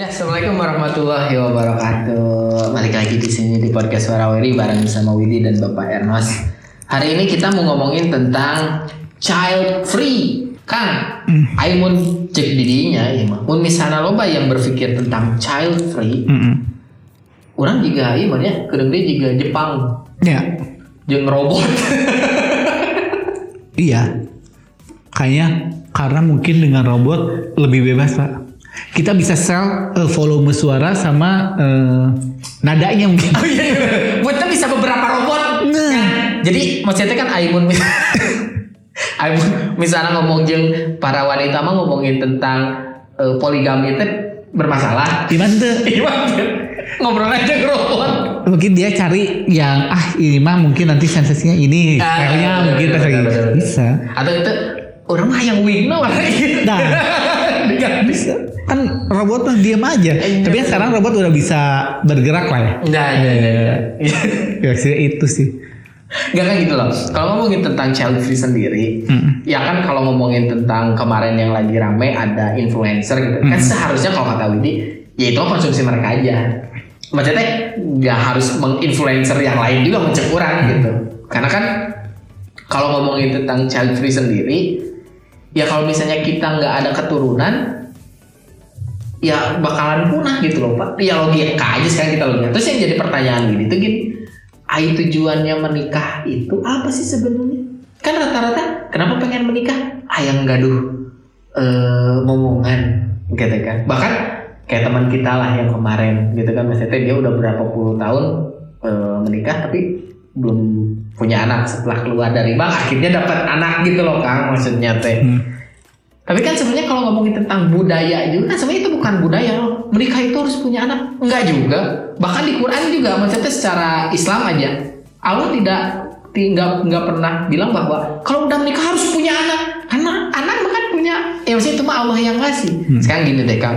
Ya, assalamualaikum warahmatullahi wabarakatuh. Balik lagi di sini di podcast Warawiri bareng sama Widi dan Bapak Ernos. Hari ini kita mau ngomongin tentang child free. Kang, ayo mun cek didinya ya mah. Mun misalnya loba yang berpikir tentang child free, orang juga iya mah ya, kadang dia juga Jepang, Ya, jeung robot. iya. Kayaknya karena mungkin dengan robot lebih bebas pak. Kita bisa sell eh, volume suara sama eh, nadanya mungkin. Oh iya, iya. Buatnya bisa beberapa robot. Nah. Jadi maksudnya kan Aimun Aimun misalnya ngomong jeung para wanita mah ngomongin tentang eh, poligami itu bermasalah. Gimana tuh? Gimana? Ngobrol aja ke robot. Mungkin dia cari yang ah ini mah mungkin nanti sensasinya ini, stylenya bener, mungkin bener, pas lagi bener, bener. bisa. Atau itu orang mah yang wing warna gitu. Nah, bisa. Kan robot mah diam aja. Iya. Tapi kan sekarang robot udah bisa bergerak lah ya. Nah, nah, nah, nah. Ya sih itu sih. Gak kayak gitu loh. Kalau ngomongin tentang child free sendiri, Mm. ya kan kalau ngomongin tentang kemarin yang lagi rame ada influencer gitu. Kan seharusnya kalau kata Widi, ya itu konsumsi mereka aja. Maksudnya nggak harus menginfluencer yang lain juga mencek kurang gitu. Karena kan kalau ngomongin tentang child free sendiri, ya kalau misalnya kita nggak ada keturunan, ya bakalan punah gitu loh pak. Ya logika aja sekarang kita lihat. Terus yang jadi pertanyaan gini tuh gini, tujuannya menikah itu apa sih sebenarnya? Kan rata-rata kenapa pengen menikah? Ayang gaduh eh momongan gitu kan. Bahkan kayak teman kita lah yang kemarin gitu kan maksudnya dia udah berapa puluh tahun eh, menikah tapi belum punya anak setelah keluar dari bank akhirnya dapat anak gitu loh Kang maksudnya teh. Hmm. Tapi kan sebenarnya kalau ngomongin tentang budaya juga, kan sebenarnya itu bukan budaya loh. Menikah itu harus punya anak. Enggak juga. Bahkan di Quran juga, maksudnya secara Islam aja, Allah tidak tinggal nggak pernah bilang bahwa kalau udah menikah harus punya anak. Karena anak bahkan punya, ya maksudnya itu mah Allah yang ngasih. Sekarang gini deh kan,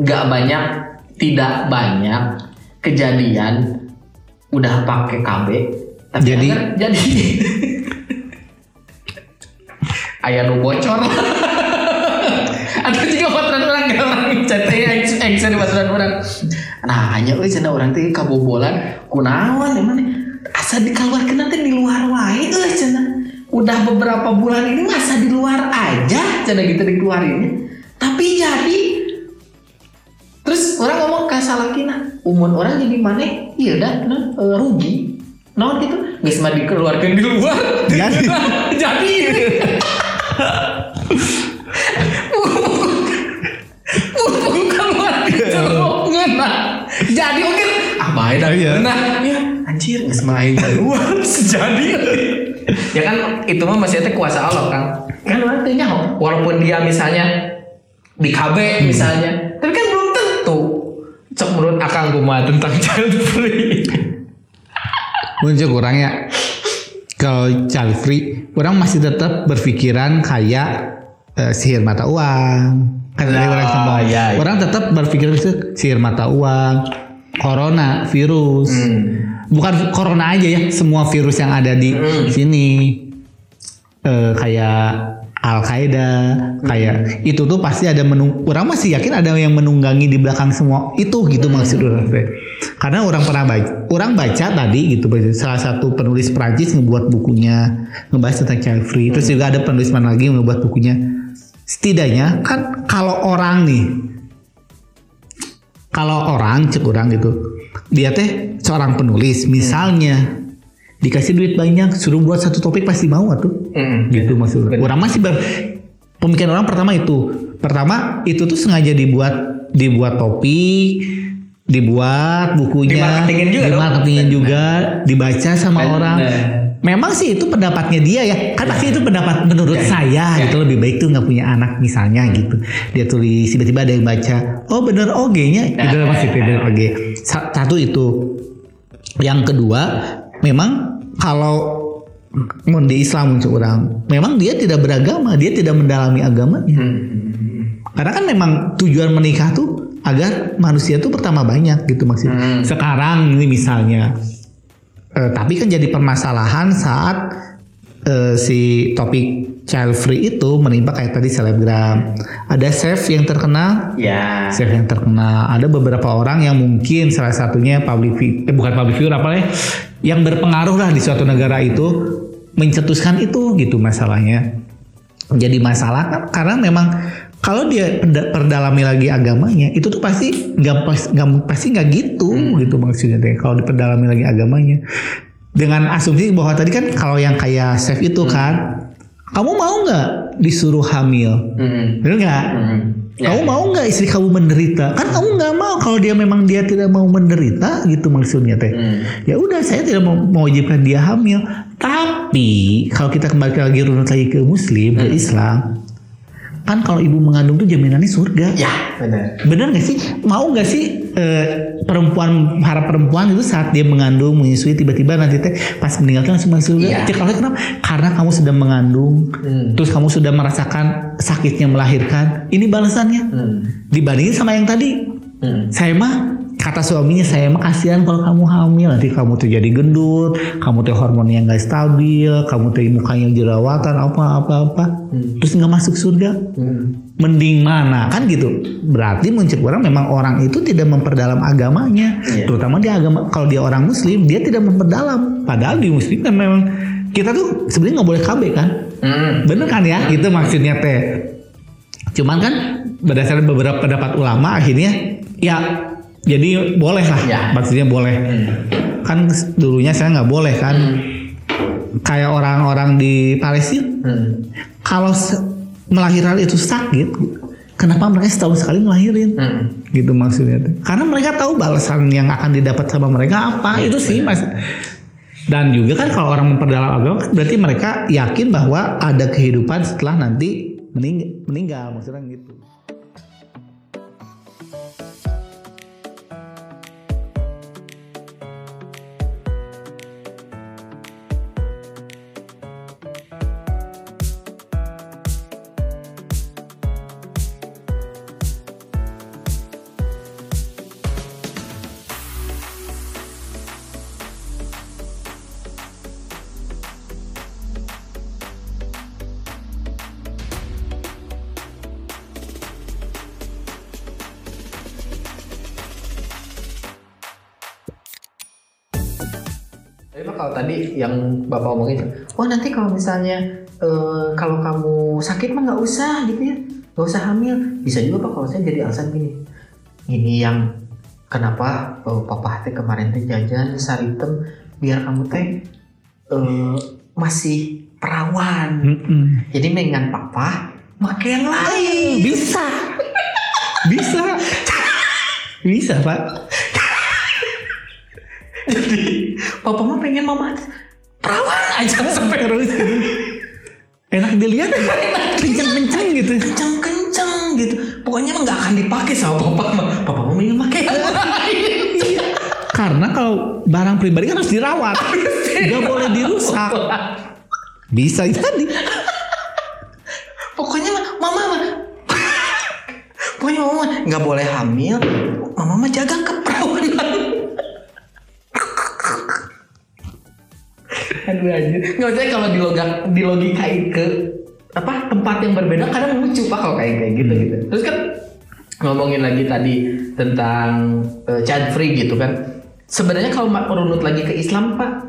nggak banyak, tidak banyak kejadian udah pakai KB, tapi Jadi- agar jadi. Ayah nu bocor. Atau juga patran orang orang chatnya action di patran orang. Nah hanya euy cenah orang teh kabobolan kunaon emang asa dikeluarkeun nanti di luar wae euy cenah udah beberapa bulan ini masa di luar aja cenah gitu dikeluarin. Tapi jadi terus orang ngomong ke salakina umur orang jadi mana iya dah nah, eh, rugi naon gitu. Geus mah dikeluarkeun di luar. Jadi. jadi. Mumpung keluar ngena. Jadi mungkin. Ah baik dah. Iya. nah ya anjir geus main keluar jadi. Ya kan itu mah masih ada kuasa Allah kan kan nyaho walaupun dia misalnya di KB misalnya. Tapi kan belum tentu. Cek menurut akang kumaha tentang child free muncul kurangnya kalau child free orang masih tetap berpikiran kayak eh, sihir mata uang kan tadi Oh, orang iya. orang tetap berpikir itu sihir mata uang corona virus Hmm. bukan corona aja ya semua virus yang ada di Hmm. sini Eh, kayak Al Qaeda kayak itu tuh pasti ada menung orang masih yakin ada yang menunggangi di belakang semua itu gitu maksud orang. Karena orang pernah baca orang baca tadi gitu salah satu penulis Prancis ngebuat bukunya ngebahas tentang child free. Terus juga ada penulis mana lagi yang ngebuat bukunya. Setidaknya kan kalau orang nih kalau orang cek orang gitu dia teh seorang penulis. Misalnya dikasih duit banyak suruh buat satu topik pasti mau tuh Hmm. gitu maksudnya orang. Masih ber pemikiran orang pertama itu. Pertama itu tuh sengaja dibuat dibuat topik dibuat bukunya Dimarketingin juga dimarketingin juga dibaca sama Nah, orang. nah. memang sih itu pendapatnya dia ya. Kan pasti itu pendapat menurut Ya, saya ya. gitu lebih baik tuh nggak punya anak misalnya gitu. Dia tulis tiba-tiba ada yang baca oh bener oge nya. Nah, masih ya. bener oge Sa- satu itu. Yang kedua memang kalau mau di Islam untuk orang memang dia tidak beragama dia tidak mendalami agamanya. Hmm. karena kan memang tujuan menikah tuh agar manusia tuh pertama banyak gitu maksudnya. Hmm. Sekarang ini misalnya, eh, tapi kan jadi permasalahan saat eh, si topik child free itu menimpa kayak tadi selebgram. Ada chef yang terkenal, Ya. chef yang terkenal. Ada beberapa orang yang mungkin salah satunya public fi- eh, bukan public figure apa ya, yang berpengaruh lah di suatu negara itu mencetuskan itu gitu masalahnya. Jadi masalah kan karena memang kalau dia perda- perdalami lagi agamanya itu tuh pasti nggak pas- pasti nggak gitu gitu maksudnya deh kalau diperdalami lagi agamanya. Dengan asumsi bahwa tadi kan kalau yang kayak chef itu kan kamu mau nggak disuruh hamil? Hmm. bener nggak? Hmm. Ya. kamu mau nggak istri kamu menderita? Kan kamu nggak mau kalau dia memang dia tidak mau menderita gitu maksudnya teh. Hmm. ya udah saya tidak mau mewajibkan dia hamil. Tapi kalau kita kembali lagi runut lagi ke muslim ke Islam kan kalau ibu mengandung tuh jaminannya surga Ya, benar. bener gak sih mau gak sih eh, perempuan para perempuan itu saat dia mengandung menyusui tiba-tiba nanti teh pas meninggal tuh langsung masuk surga Iya. Cek kenapa karena kamu sudah mengandung Hmm. terus kamu sudah merasakan sakitnya melahirkan ini balasannya Hmm. dibandingin sama yang tadi Hmm. saya mah kata suaminya saya mah kasihan kalau kamu hamil. Nanti kamu tuh jadi gendut kamu tuh hormonnya nggak stabil kamu tuh mukanya jerawatan apa apa apa. Hmm. terus nggak masuk surga. Hmm. mending mana? Kan gitu. Berarti muncul orang memang orang itu tidak memperdalam agamanya. Iya. terutama dia agama kalau dia orang muslim dia tidak memperdalam. Padahal di muslim kan memang kita tuh sebenarnya nggak boleh KB kan? Hmm. bener kan ya? Itu maksudnya teh. Cuman kan berdasarkan beberapa pendapat ulama akhirnya ya jadi boleh lah. Ya. maksudnya boleh. Hmm. kan dulunya saya nggak boleh kan. Kayak orang-orang di Palestina Hmm. kalau melahirkan itu sakit kenapa mereka setahun sekali melahirin Hmm. gitu maksudnya karena mereka tahu balasan yang akan didapat sama mereka apa itu sih mas. Dan juga kan kalau orang memperdalam agama kan berarti mereka yakin bahwa ada kehidupan setelah nanti mening- meninggal maksudnya gitu kalau tadi yang Bapak omongin, oh nanti kalau misalnya eh, kalau kamu sakit mah nggak usah gitu ya, nggak usah hamil. Bisa juga Pak kalau saya jadi alasan gini, ini yang kenapa oh, Papa teh kemarin teh jajan saritem biar kamu teh eh, masih perawan. Mm-mm. Jadi mendingan Papa make yang lain. bisa bisa bisa pak Jadi Papa mah pengen mama perawan aja sampai terus gitu. enak dilihat kencang-kencang gitu kenceng-kenceng gitu. Pokoknya mah nggak akan dipakai sama papa mah. Papa mah ingin pakai. Karena kalau barang pribadi kan harus dirawat, nggak boleh dirusak. Bisa jadi. Pokoknya mah mama mah. Pokoknya mama nggak boleh hamil. Mama mah jaga keperawanan. Aja. Nggak usah kalau di logik di logikain ke apa tempat yang berbeda kadang lucu pak kalau kayak kayak gitu gitu. Terus kan ngomongin lagi tadi tentang eh, child free gitu kan. Sebenarnya kalau ma- runut lagi ke Islam pak,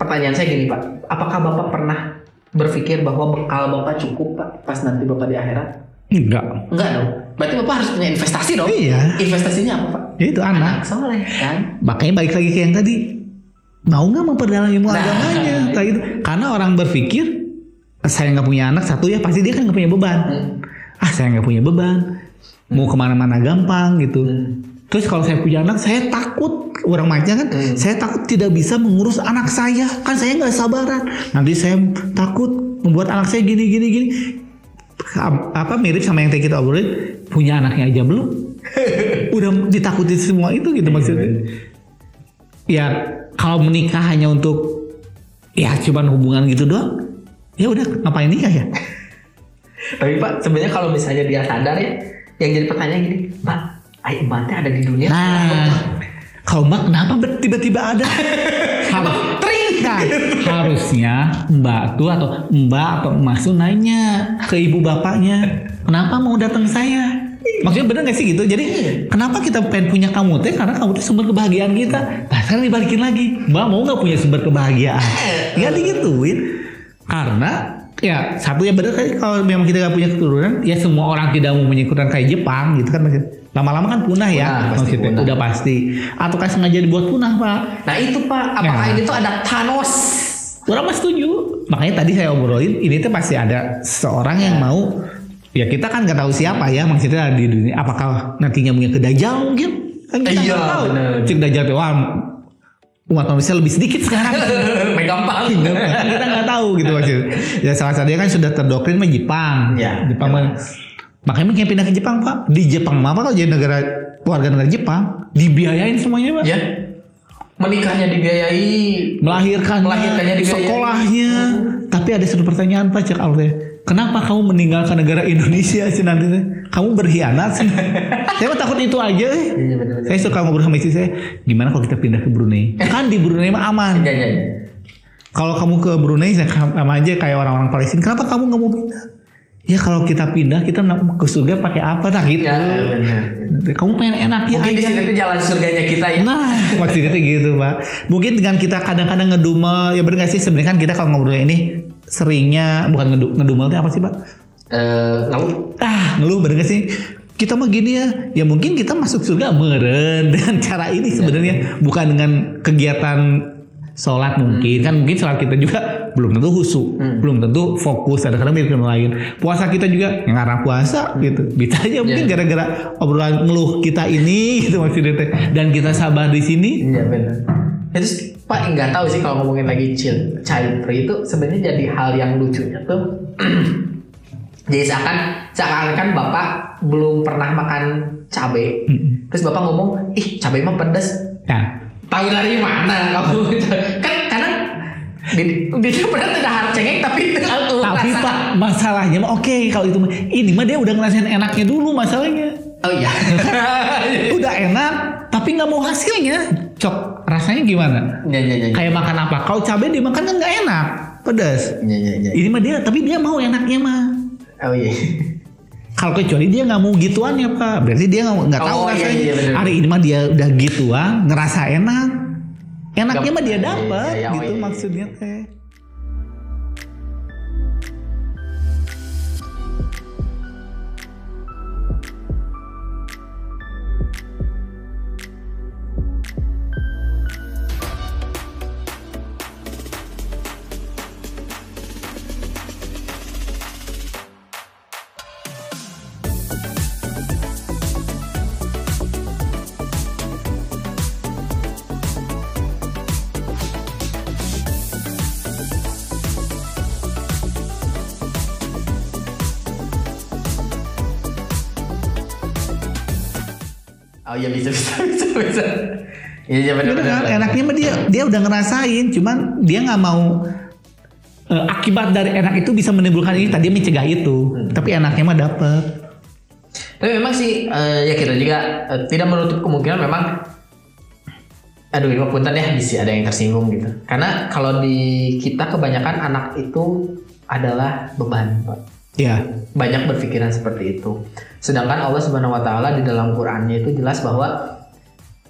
pertanyaan saya gini pak, apakah bapak pernah berpikir bahwa bekal bapak cukup pak pas nanti bapak di akhirat? Enggak. Enggak dong. Berarti bapak harus punya investasi dong. Iya. Investasinya apa pak? Itu anak. Anak soleh kan. Makanya balik lagi ke yang tadi. Mau nggak memperdalam ilmu Nah. agamanya? Kayak gitu. Karena orang berpikir saya nggak punya anak satu ya pasti dia kan nggak punya beban. Hmm. Ah saya nggak punya beban. Mau ke mana-mana gampang gitu. Hmm. Terus kalau saya punya anak, saya takut orang macam kan, Hmm. saya takut tidak bisa mengurus anak saya, kan saya nggak sabaran. Nanti saya takut membuat anak saya gini gini gini. Apa mirip sama yang tadi kita obrolin, punya anaknya aja belum, udah ditakutin semua itu gitu maksudnya. Ya kalau menikah hanya untuk ya cuman hubungan gitu doang, ya udah ngapain nikah ya? Tapi pak sebenarnya kalau misalnya dia sadar ya, yang jadi pertanyaan gini, pak, ayo ematnya ada di dunia. Nah, Kalau Mbak kenapa tiba-tiba ada? Harus Tring. Nah, harusnya Mbak tuh atau Mbak atau Mas tuh nanya ke ibu bapaknya, kenapa mau datang saya? Maksudnya bener gak sih gitu? Jadi kenapa kita pengen punya kamu teh? Karena kamu tuh sumber kebahagiaan kita. Nah sekarang dibalikin lagi, Mbak mau nggak punya sumber kebahagiaan? Ya digituin. Karena ya satu ya bener kan kalau memang kita gak punya keturunan, ya semua orang tidak mau punya keturunan kayak Jepang gitu kan. Lama-lama kan punah ya, Punah, pasti maksudnya punah. udah pasti. Atau kan sengaja dibuat punah pak? Nah itu pak, apakah Ya. ini tuh ada Thanos? Orang mah setuju. Makanya tadi saya obrolin ini tuh pasti ada seorang yang mau ya kita kan nggak tahu siapa ya maksudnya di dunia apakah nantinya punya kedajal mungkin kan kita Iya, nggak tahu. bener. Cik dajal tuh wah umat manusia lebih sedikit sekarang. Gampang. kita nggak tahu gitu maksudnya. Ya salah satunya kan sudah terdoktrin mah Jepang. Ya, Jepang mah makanya mungkin pindah ke Jepang pak. Di Jepang mah apa kalau jadi negara warga negara Jepang dibiayain semuanya pak. Ya. Menikahnya dibiayai. melahirkan Melahirkannya dibiayai. sekolahnya tapi ada satu pertanyaan pak cek Allah kenapa kamu meninggalkan negara Indonesia sih nanti kamu berkhianat sih saya mah takut itu aja eh. Benar-benar. saya suka ngobrol sama istri saya gimana kalau kita pindah ke Brunei kan di Brunei mah aman Ya, ya, ya. kalau kamu ke Brunei saya sama aja kayak orang-orang Palestina kenapa kamu nggak mau pindah ya kalau kita pindah kita ke surga pakai apa nah gitu Ya, benar. kamu pengen enak ya Mungkin di aja sini tuh jalan surganya kita ya. Nah, maksudnya gitu, Pak. Mungkin dengan kita kadang-kadang ngedumel, ya bener gak sih sebenarnya kan kita kalau ngobrol ini seringnya bukan ngedu, ngedumel itu apa sih, Pak? Eh, lalu Ah, ngeluh bener gak sih? Kita mah gini ya, ya mungkin kita masuk surga meren dengan cara ini sebenarnya bukan dengan kegiatan sholat mungkin kan mungkin sholat kita juga belum tentu husu, belum tentu fokus kadang-kadang mirip yang lain. Puasa kita juga yang ngarang puasa gitu. Bisa aja mungkin gara-gara obrolan ngeluh kita ini gitu maksudnya dan kita sabar di sini. Iya benar. Ya, Terus Pak nggak tahu sih kalau ngomongin lagi child child free itu sebenarnya jadi hal yang lucunya tuh. jadi seakan seakan kan Bapak belum pernah makan cabai. Terus Bapak ngomong, ih cabai mah pedas. Nah, Tahu dari mana kamu? kan karena di di dia pernah tidak harus cengeng tapi tapi Pak masalahnya mah oke kalau itu ini mah dia udah ngerasain enaknya dulu masalahnya. Oh iya. udah enak tapi nggak mau hasilnya cok rasanya gimana Ya ya ya. kayak makan apa kalau cabai dimakan kan nggak enak pedas Ya ya ya. ini mah dia tapi dia mau enaknya mah Oh iya. kalau kecuali dia nggak mau gituan ya pak berarti dia nggak tahu Oh, iya, rasanya iya, bener. hari ini mah dia udah gituan ngerasa enak enaknya mah dia Iya, dapat iya, iya, oh, gitu iya, iya. maksudnya teh Iya iya benar Bener benar. kan? enaknya mah dia dia udah ngerasain cuman dia nggak mau eh, akibat dari enak itu bisa menimbulkan ini tadi mencegah itu Hmm. tapi enaknya mah dapet Tapi memang sih eh, ya kita juga eh, tidak menutup kemungkinan memang aduh ini punten ya bisa ada yang tersinggung gitu. Karena kalau di kita kebanyakan anak itu adalah beban, Pak. ya Banyak berpikiran seperti itu. Sedangkan Allah Subhanahu wa taala di dalam Qur'annya itu jelas bahwa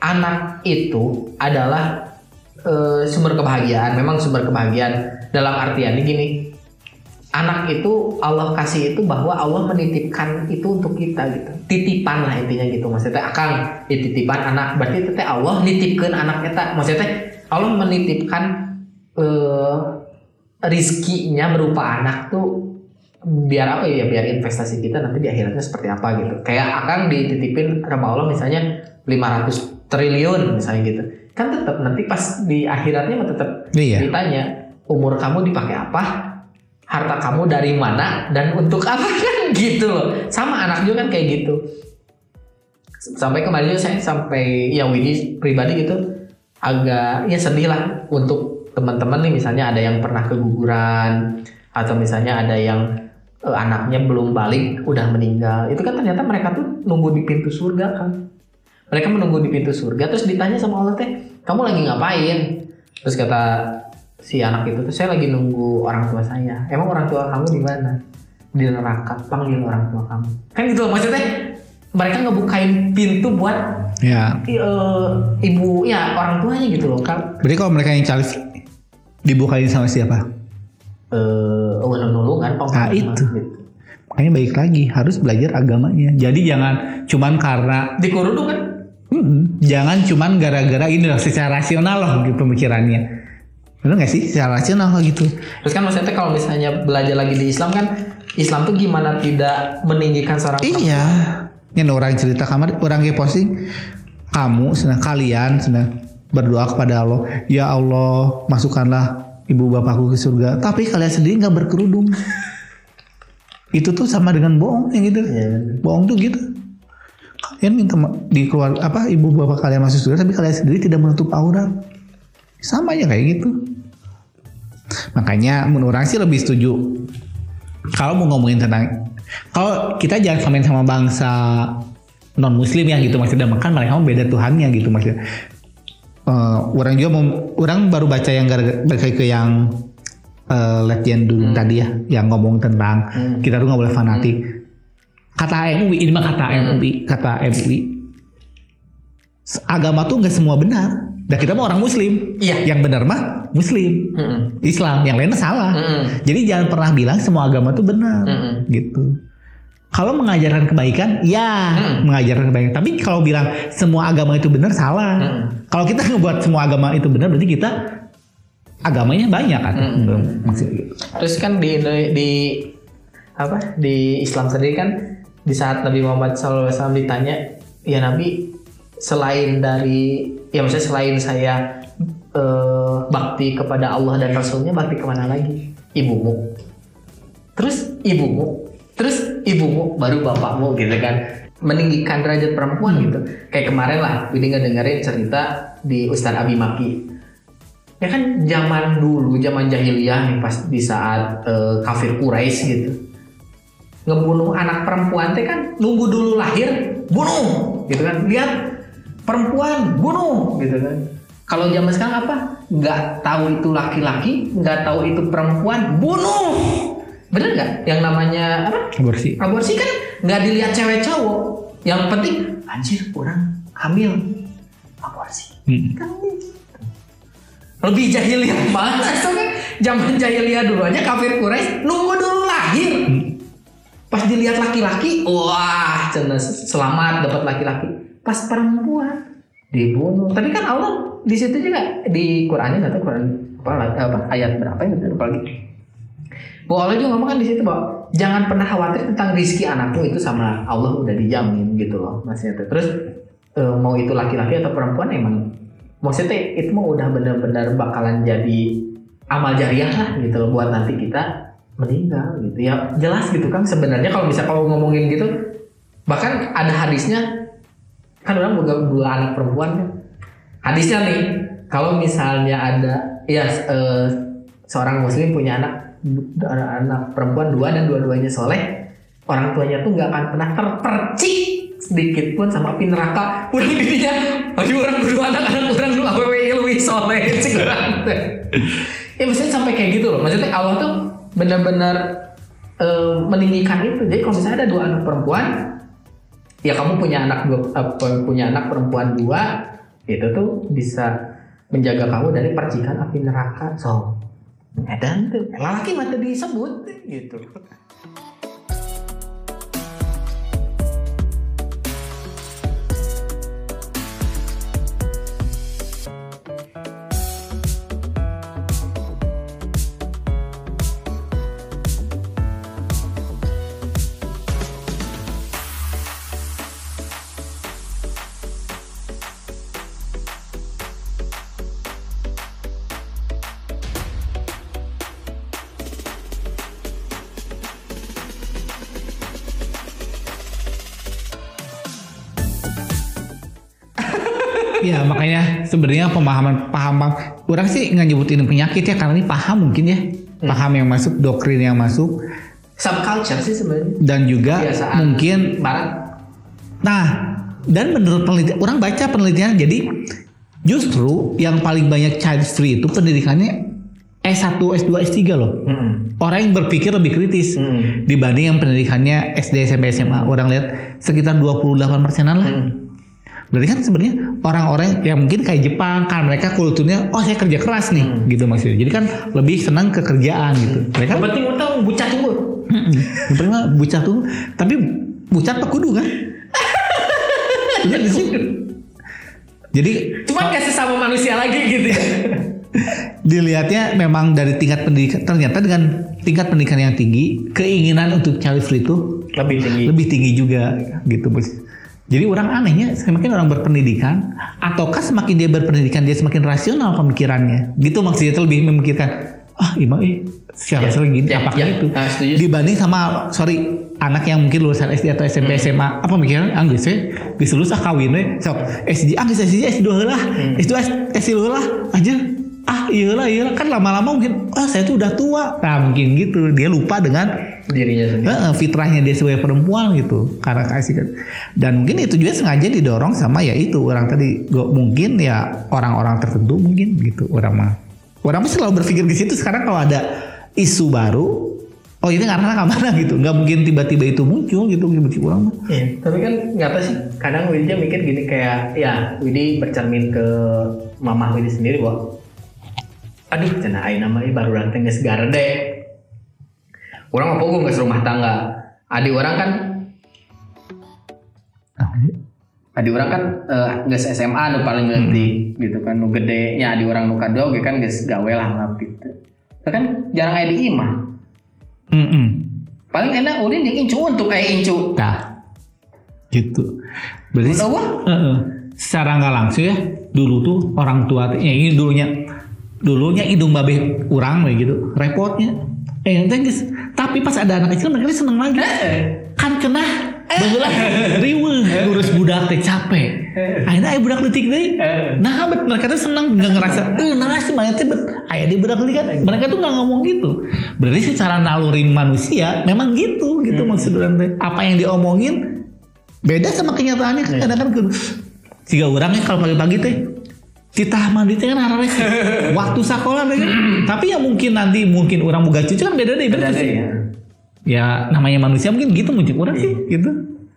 anak itu adalah eh, sumber kebahagiaan, memang sumber kebahagiaan dalam artian gini. Anak itu Allah kasih itu bahwa Allah menitipkan itu untuk kita gitu. Titipan lah intinya gitu. Maksudnya akang dititipan anak berarti itu teh Allah nitipkan anak kita. Maksudnya Allah menitipkan eh rizkinya berupa anak tuh biar apa ya biar investasi kita nanti di akhiratnya seperti apa gitu kayak akan dititipin sama Allah misalnya 500 triliun misalnya gitu. Kan tetap nanti pas di akhiratnya tetap iya. ditanya umur kamu dipakai apa? Harta kamu dari mana? Dan untuk apa? Kan gitu loh. Sama anak juga kan kayak gitu. Sampai kemarin juga saya sampai ya Widi pribadi gitu agak ya sedih lah untuk teman-teman nih. Misalnya ada yang pernah keguguran atau misalnya ada yang eh, anaknya belum balik udah meninggal. Itu kan ternyata mereka tuh nunggu di pintu surga kan Mereka menunggu di pintu surga terus ditanya sama Allah teh, "Kamu lagi ngapain?" Terus kata si anak itu tuh, "Saya lagi nunggu orang tua saya." "Emang orang tua kamu di mana?" "Di neraka." "Panggil orang tua kamu." Kan gitu loh maksudnya. Mereka ngebukain pintu buat Ya. i- eh, ibu ya orang tuanya gitu loh kan. Berarti kalau mereka yang calis dibukain sama siapa? Eh, uh, nulungan Nah, itu. gitu. Makanya baik lagi harus belajar agamanya. Jadi jangan cuman karena Dikurudu kan? Mm-mm. jangan cuman gara-gara ini loh secara rasional loh gitu pemikirannya. Bener gak sih? Secara rasional loh gitu. Terus kan maksudnya kalau misalnya belajar lagi di Islam kan Islam tuh gimana tidak meninggikan seorang Iya. Ini orang cerita kamar, orang yang posting kamu senang kalian senang berdoa kepada Allah. Ya Allah, masukkanlah ibu bapakku ke surga. Tapi kalian sendiri nggak berkerudung. Itu tuh sama dengan bohong yang gitu. Iya. Bohong tuh gitu. Kalian minta ma- di keluar apa ibu bapak kalian masuk surga tapi kalian sendiri tidak menutup aurat. Sama aja kayak gitu. Makanya menurut orang sih lebih setuju kalau mau ngomongin tentang kalau kita jangan komen sama bangsa non muslim ya gitu maksudnya makan mereka mah beda Tuhannya gitu maksudnya Eh, orang juga mau orang baru baca yang gara- ke yang uh, legend dulu tadi ya yang ngomong tentang Hmm. kita tuh nggak boleh fanatik kata MUI ini mah kata MUI kata MUI agama tuh nggak semua benar dan kita mah orang muslim Iya. yang benar mah muslim Mm-mm. Islam yang lainnya salah Mm-mm. jadi jangan pernah bilang semua agama tuh benar Mm-mm. gitu. Kalau mengajarkan kebaikan, ya Mm. mengajarkan kebaikan. Tapi kalau bilang semua agama itu benar salah. Mm. Kalau kita ngebuat semua agama itu benar, berarti kita agamanya banyak kan? Mm. Maksudnya gitu. Terus kan di di apa di Islam sendiri kan di saat Nabi Muhammad SAW ditanya ya Nabi selain dari ya maksudnya selain saya eh, bakti kepada Allah dan Rasulnya bakti ke mana lagi? Ibumu. Terus ibumu? Terus ibumu? Baru bapakmu gitu kan. Meninggikan derajat perempuan gitu. Kayak kemarin lah Widi ngedengerin cerita di Ustadz Abi Maki. Ya kan zaman dulu zaman jahiliyah nih pas di saat eh, kafir Quraisy gitu ngebunuh anak perempuan teh kan nunggu dulu lahir bunuh gitu kan. Lihat perempuan bunuh gitu kan. Kalau zaman sekarang apa? Nggak tahu itu laki-laki nggak tahu itu perempuan bunuh. Bener nggak? Yang namanya apa? Aborsi. aborsi kan nggak dilihat cewek cowok. Yang penting anjir orang hamil. Aborsi. Mm. kan gitu. lebih jahiliyah banget soalnya zaman jahiliyah dulu aja kafir Quraisy nunggu dilihat laki-laki wah selamat dapat laki-laki. Pas perempuan dibunuh. Tapi kan Allah di situ juga di Qurannya nggak tahu Quran apa, apa ayat berapa ya lupa lagi. Bahwa Allah juga ngomong kan di situ bahwa jangan pernah khawatir tentang rizki anakmu itu sama Allah udah dijamin gitu loh maksudnya tuh. terus eh, mau itu laki-laki atau perempuan emang maksudnya itu mah udah benar-benar bakalan jadi amal jariah lah gitu loh buat nanti kita meninggal gitu. Ya jelas gitu kan sebenarnya kalau bisa kalau ngomongin gitu bahkan ada hadisnya kan orang boga dua anak perempuan kan. Hadisnya nih kalau misalnya ada ya eh, seorang muslim punya anak anak perempuan dua dan dua-duanya soleh orang tuanya tuh nggak akan pernah terpercik sedikit pun sama api neraka. Udah intinya aduh orang berdua anak-anak orang lu awewe lebih soleh sih orang ya maksudnya sampai kayak gitu loh. Maksudnya Allah tuh benar-benar eh, meninggikan itu. Jadi kalau misalnya ada dua anak perempuan ya kamu punya anak dua apa, punya anak perempuan dua itu tuh bisa menjaga kamu dari percikan api neraka. So dan tuh laki mati disebut gitu Iya makanya sebenarnya pemahaman paham orang sih nggak nyebutin penyakit ya karena ini paham mungkin ya paham yang masuk doktrin yang masuk subculture sih sebenarnya dan juga Kebiasaan mungkin barat nah dan menurut penelitian orang baca penelitian jadi justru yang paling banyak child free itu pendidikannya S1, S2, S3 loh. Mm-mm. Orang yang berpikir lebih kritis Mm. dibanding yang pendidikannya SD, SMP, SMA. Orang lihat sekitar 28 persenan lah. Mm. Berarti kan sebenarnya orang-orang yang mungkin kayak Jepang kan mereka kulturnya oh saya kerja keras nih gitu maksudnya. Jadi kan lebih senang ke kerjaan gitu. Mereka Yang penting tahu bucah tunggu. Mm-mm. Yang mah bucah tuh, tapi bucah tuh kudu kan? Iya di sini. Jadi Cuman kayak sesama manusia lagi gitu ya. dilihatnya memang dari tingkat pendidikan ternyata dengan tingkat pendidikan yang tinggi keinginan untuk free itu Lebih tinggi. lebih tinggi juga gitu bos. Jadi orang anehnya semakin orang berpendidikan ataukah semakin dia berpendidikan dia semakin rasional pemikirannya? Gitu maksudnya itu lebih memikirkan ah imam eh secara Ya, sering gini ya, apakah ya. itu? Ah, setuju. dibanding sama sorry anak yang mungkin lulusan SD atau SMP SMA apa pemikiran anggus we geus lulus ah kawin we sok SD ah geus SD S2 lah S2 S2 lah aja ah iya lah iya lah kan lama-lama mungkin ah saya tuh udah tua. Nah mungkin gitu dia lupa dengan Dirinya sendiri. Heeh, fitrahnya dia sebagai perempuan gitu. Karena kasih kan. Dan mungkin itu juga sengaja didorong sama ya itu orang tadi. Gua- mungkin ya orang-orang tertentu mungkin gitu. Orang mah. Orang mah selalu berpikir ke situ. Sekarang kalau ada isu baru oh ini karena ke mana gitu. Nggak mungkin tiba-tiba itu muncul gitu tiba-tiba orang mah. Iya, tapi kan nggak tahu sih. Kadang Widya mikir gini kayak, ya Widi bercermin ke mamah Widi sendiri bahwa, aduh, cina aing nama ieu baru datang geus garde. Orang apa gue nggak rumah tangga. Adik orang kan, adik orang kan geus SMA nu paling ngerti gitu kan. Nu gede nya adik orang nu kadua oge kan geus gawe lah ngap gitu. Kan jarang di imah. Mm-mm. Paling enak ulin di incu untuk kayak incu. nah gitu berarti wah. Heeh. secara nggak langsung ya dulu tuh orang tua ya ini dulunya dulunya hidung babe kurang kayak gitu repotnya eh yang guys tapi pas ada anak kecil mereka seneng lagi. Kan kena. Baheula riweuh ngurus budak teh capek. Akhirnya aya budak letik deui nah bet mereka tuh seneng. Nggak ngerasa eh nah sih mana teh bet aya di budak letik kan. Mereka tuh nggak ngomong gitu. Berarti secara naluri manusia memang gitu gitu maksud orang teh. Apa yang diomongin beda sama kenyataannya kan kadang kan. Jika orangnya kalau pagi-pagi teh kita mandi teh kan sih. waktu sekolah teh kan tapi ya mungkin nanti mungkin orang buka cucu kan beda deh beda sih ya. ya namanya manusia mungkin gitu muncul orang sih gitu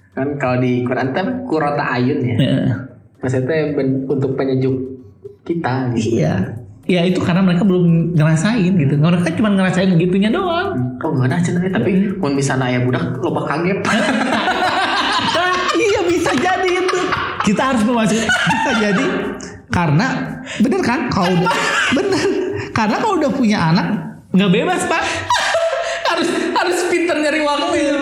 Kan kalau di Quran kan kurota ayun ya. Ya. Maksudnya ben- untuk penyejuk kita gitu. iya ya itu karena mereka belum ngerasain gitu mereka cuma ngerasain gitunya doang Oh enggak ada cenah tapi mun misalnya aya budak loba kaget. Iya bisa jadi itu kita harus memasuki bisa jadi karena bener kan? Kalau udah bener. Karena kalau udah punya anak nggak bebas pak. Harus harus pinter nyari waktu. Ya.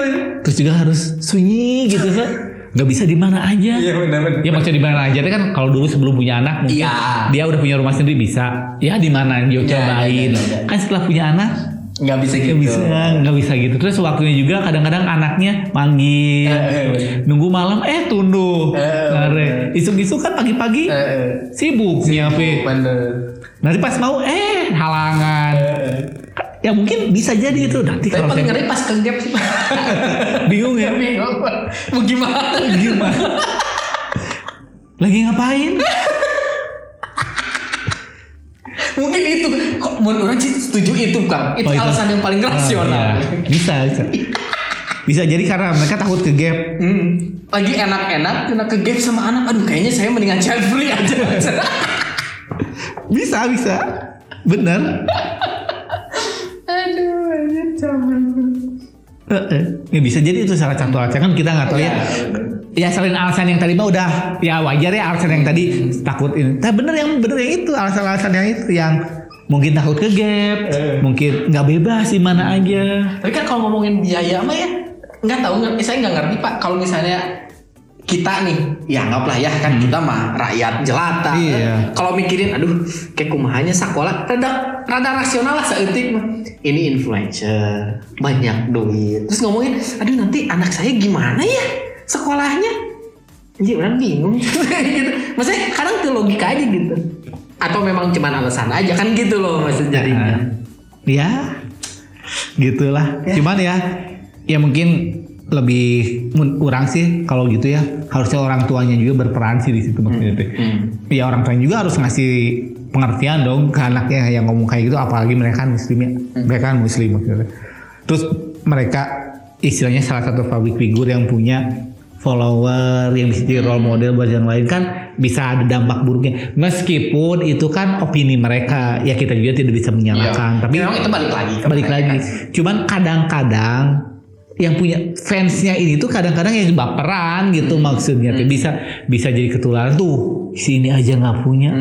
terus juga harus sunyi gitu kan nggak bisa di mana aja. Benar benar. ya maksudnya di mana aja. Kan kalau dulu sebelum punya anak mungkin Iya. dia udah punya rumah sendiri bisa. Ya di mana dia Iya, cobain. iya, iya, iya. kan setelah punya anak Enggak bisa gitu. nggak bisa nggak bisa gitu terus waktunya juga kadang-kadang anaknya manggil Eh, eh, nunggu malam eh tunduh Eh, Ngare. isuk-isuk kan pagi-pagi Eh, sibuk nyiapin bener. nanti pas mau eh halangan ya mungkin bisa jadi itu nanti Tapi kalau paling ngeri pas ke gap sih. bingung ya Bingung. Mau gimana? gimana lagi ngapain Mungkin itu kok menurut orang sih setuju itu Kang. Itu Oh, itu. alasan yang paling rasional. Ah, ya. bisa bisa bisa jadi karena mereka takut ke gap Hmm. Lagi enak-enak kena ke gap sama anak. Aduh kayaknya saya mendingan child free aja. bisa bisa bener Aduh, aja zaman. Eh, eh. Ya bisa jadi itu salah satu alasan kan kita nggak tahu ya. Ya selain alasan yang tadi mah udah ya wajar ya alasan yang tadi takut ini. Tapi bener yang bener yang itu alasan-alasan yang itu yang mungkin takut ke gap, mungkin nggak bebas di mana aja. Tapi kan kalau ngomongin biaya mah ya nggak tahu nggak saya nggak ngerti pak kalau misalnya kita nih ya anggaplah ya kan kita mah rakyat jelata Iya. kalau mikirin aduh kayak kumahanya sekolah rada rada rasional lah seetik mah ini influencer banyak duit terus ngomongin aduh nanti anak saya gimana ya sekolahnya jadi orang bingung. Gitu. Maksudnya kadang tuh logika aja gitu. Atau memang cuman alasan aja kan gitu loh maksud jadinya Ya, gitulah. Cuman ya, ya mungkin lebih kurang sih kalau gitu ya. Harusnya orang tuanya juga berperan sih di situ maksudnya teh. Hmm. ya orang tuanya juga harus ngasih pengertian dong ke anaknya yang ngomong kayak gitu apalagi mereka kan muslim ya. Mereka kan muslim maksudnya. Terus mereka istilahnya salah satu public figure yang punya follower yang bisa jadi role model buat yang lain kan bisa ada dampak buruknya. Meskipun itu kan opini mereka ya kita juga tidak bisa menyalahkan Iya. tapi memang itu balik lagi balik lagi. Cuman kadang-kadang yang punya fansnya ini tuh kadang-kadang yang baperan gitu maksudnya. Tuh bisa bisa jadi ketularan. Tuh sini aja nggak punya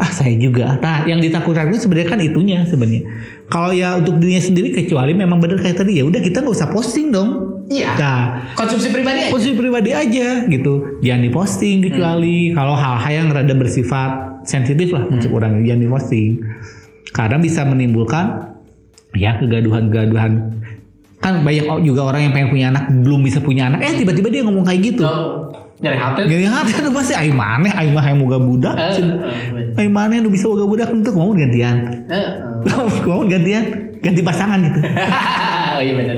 ah saya juga. Nah yang ditakutkan itu sebenarnya kan itunya sebenarnya. Kalau ya untuk dirinya sendiri kecuali memang benar kayak tadi ya udah kita nggak usah posting dong. Iya. nah Konsumsi pribadi aja. posting pribadi aja gitu. Jangan diposting kecuali kalau hal-hal yang rada bersifat sensitif lah untuk orang jangan diposting. Karena bisa menimbulkan ya kegaduhan-kegaduhan. Kan banyak juga orang yang pengen punya anak belum bisa punya anak eh tiba-tiba dia ngomong kayak gitu. Oh, nyari hati. Yang hati tuh pasti aing maneh aing mah yang moga budak Eh, Cen. eh, aing maneh nu bisa moga budak untuk mau gantian eh, eh. mau gantian ganti pasangan gitu oh iya benar.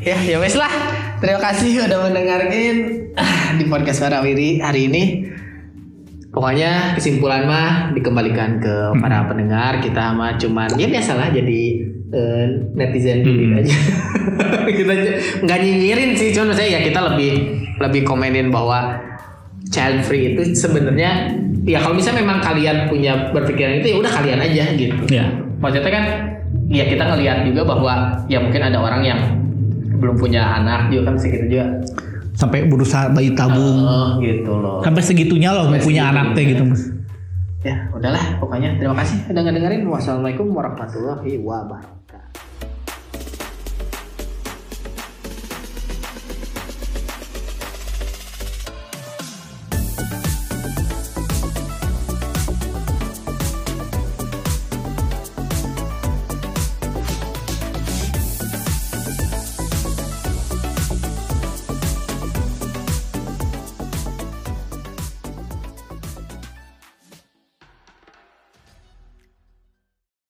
ya, ya wes lah. Terima kasih udah mendengarkan ah, di podcast Warawiri hari ini. Pokoknya kesimpulan mah dikembalikan ke para pendengar kita mah cuman ya biasalah jadi eh, netizen dulu aja. kita nggak nyinyirin sih cuman saya ya kita lebih lebih komenin bahwa child free itu sebenarnya ya kalau misalnya memang kalian punya berpikiran itu ya udah kalian aja gitu. Ya maksudnya kan ya kita ngelihat juga bahwa ya mungkin ada orang yang belum punya anak juga kan segitu juga. Sampai berusaha bayi tabung. Oh, gitu loh. Sampai segitunya loh Sampai punya segitunya. anak teh gitu mas. Ya udahlah pokoknya terima kasih udah ngedengerin. Wassalamualaikum warahmatullahi wabarakatuh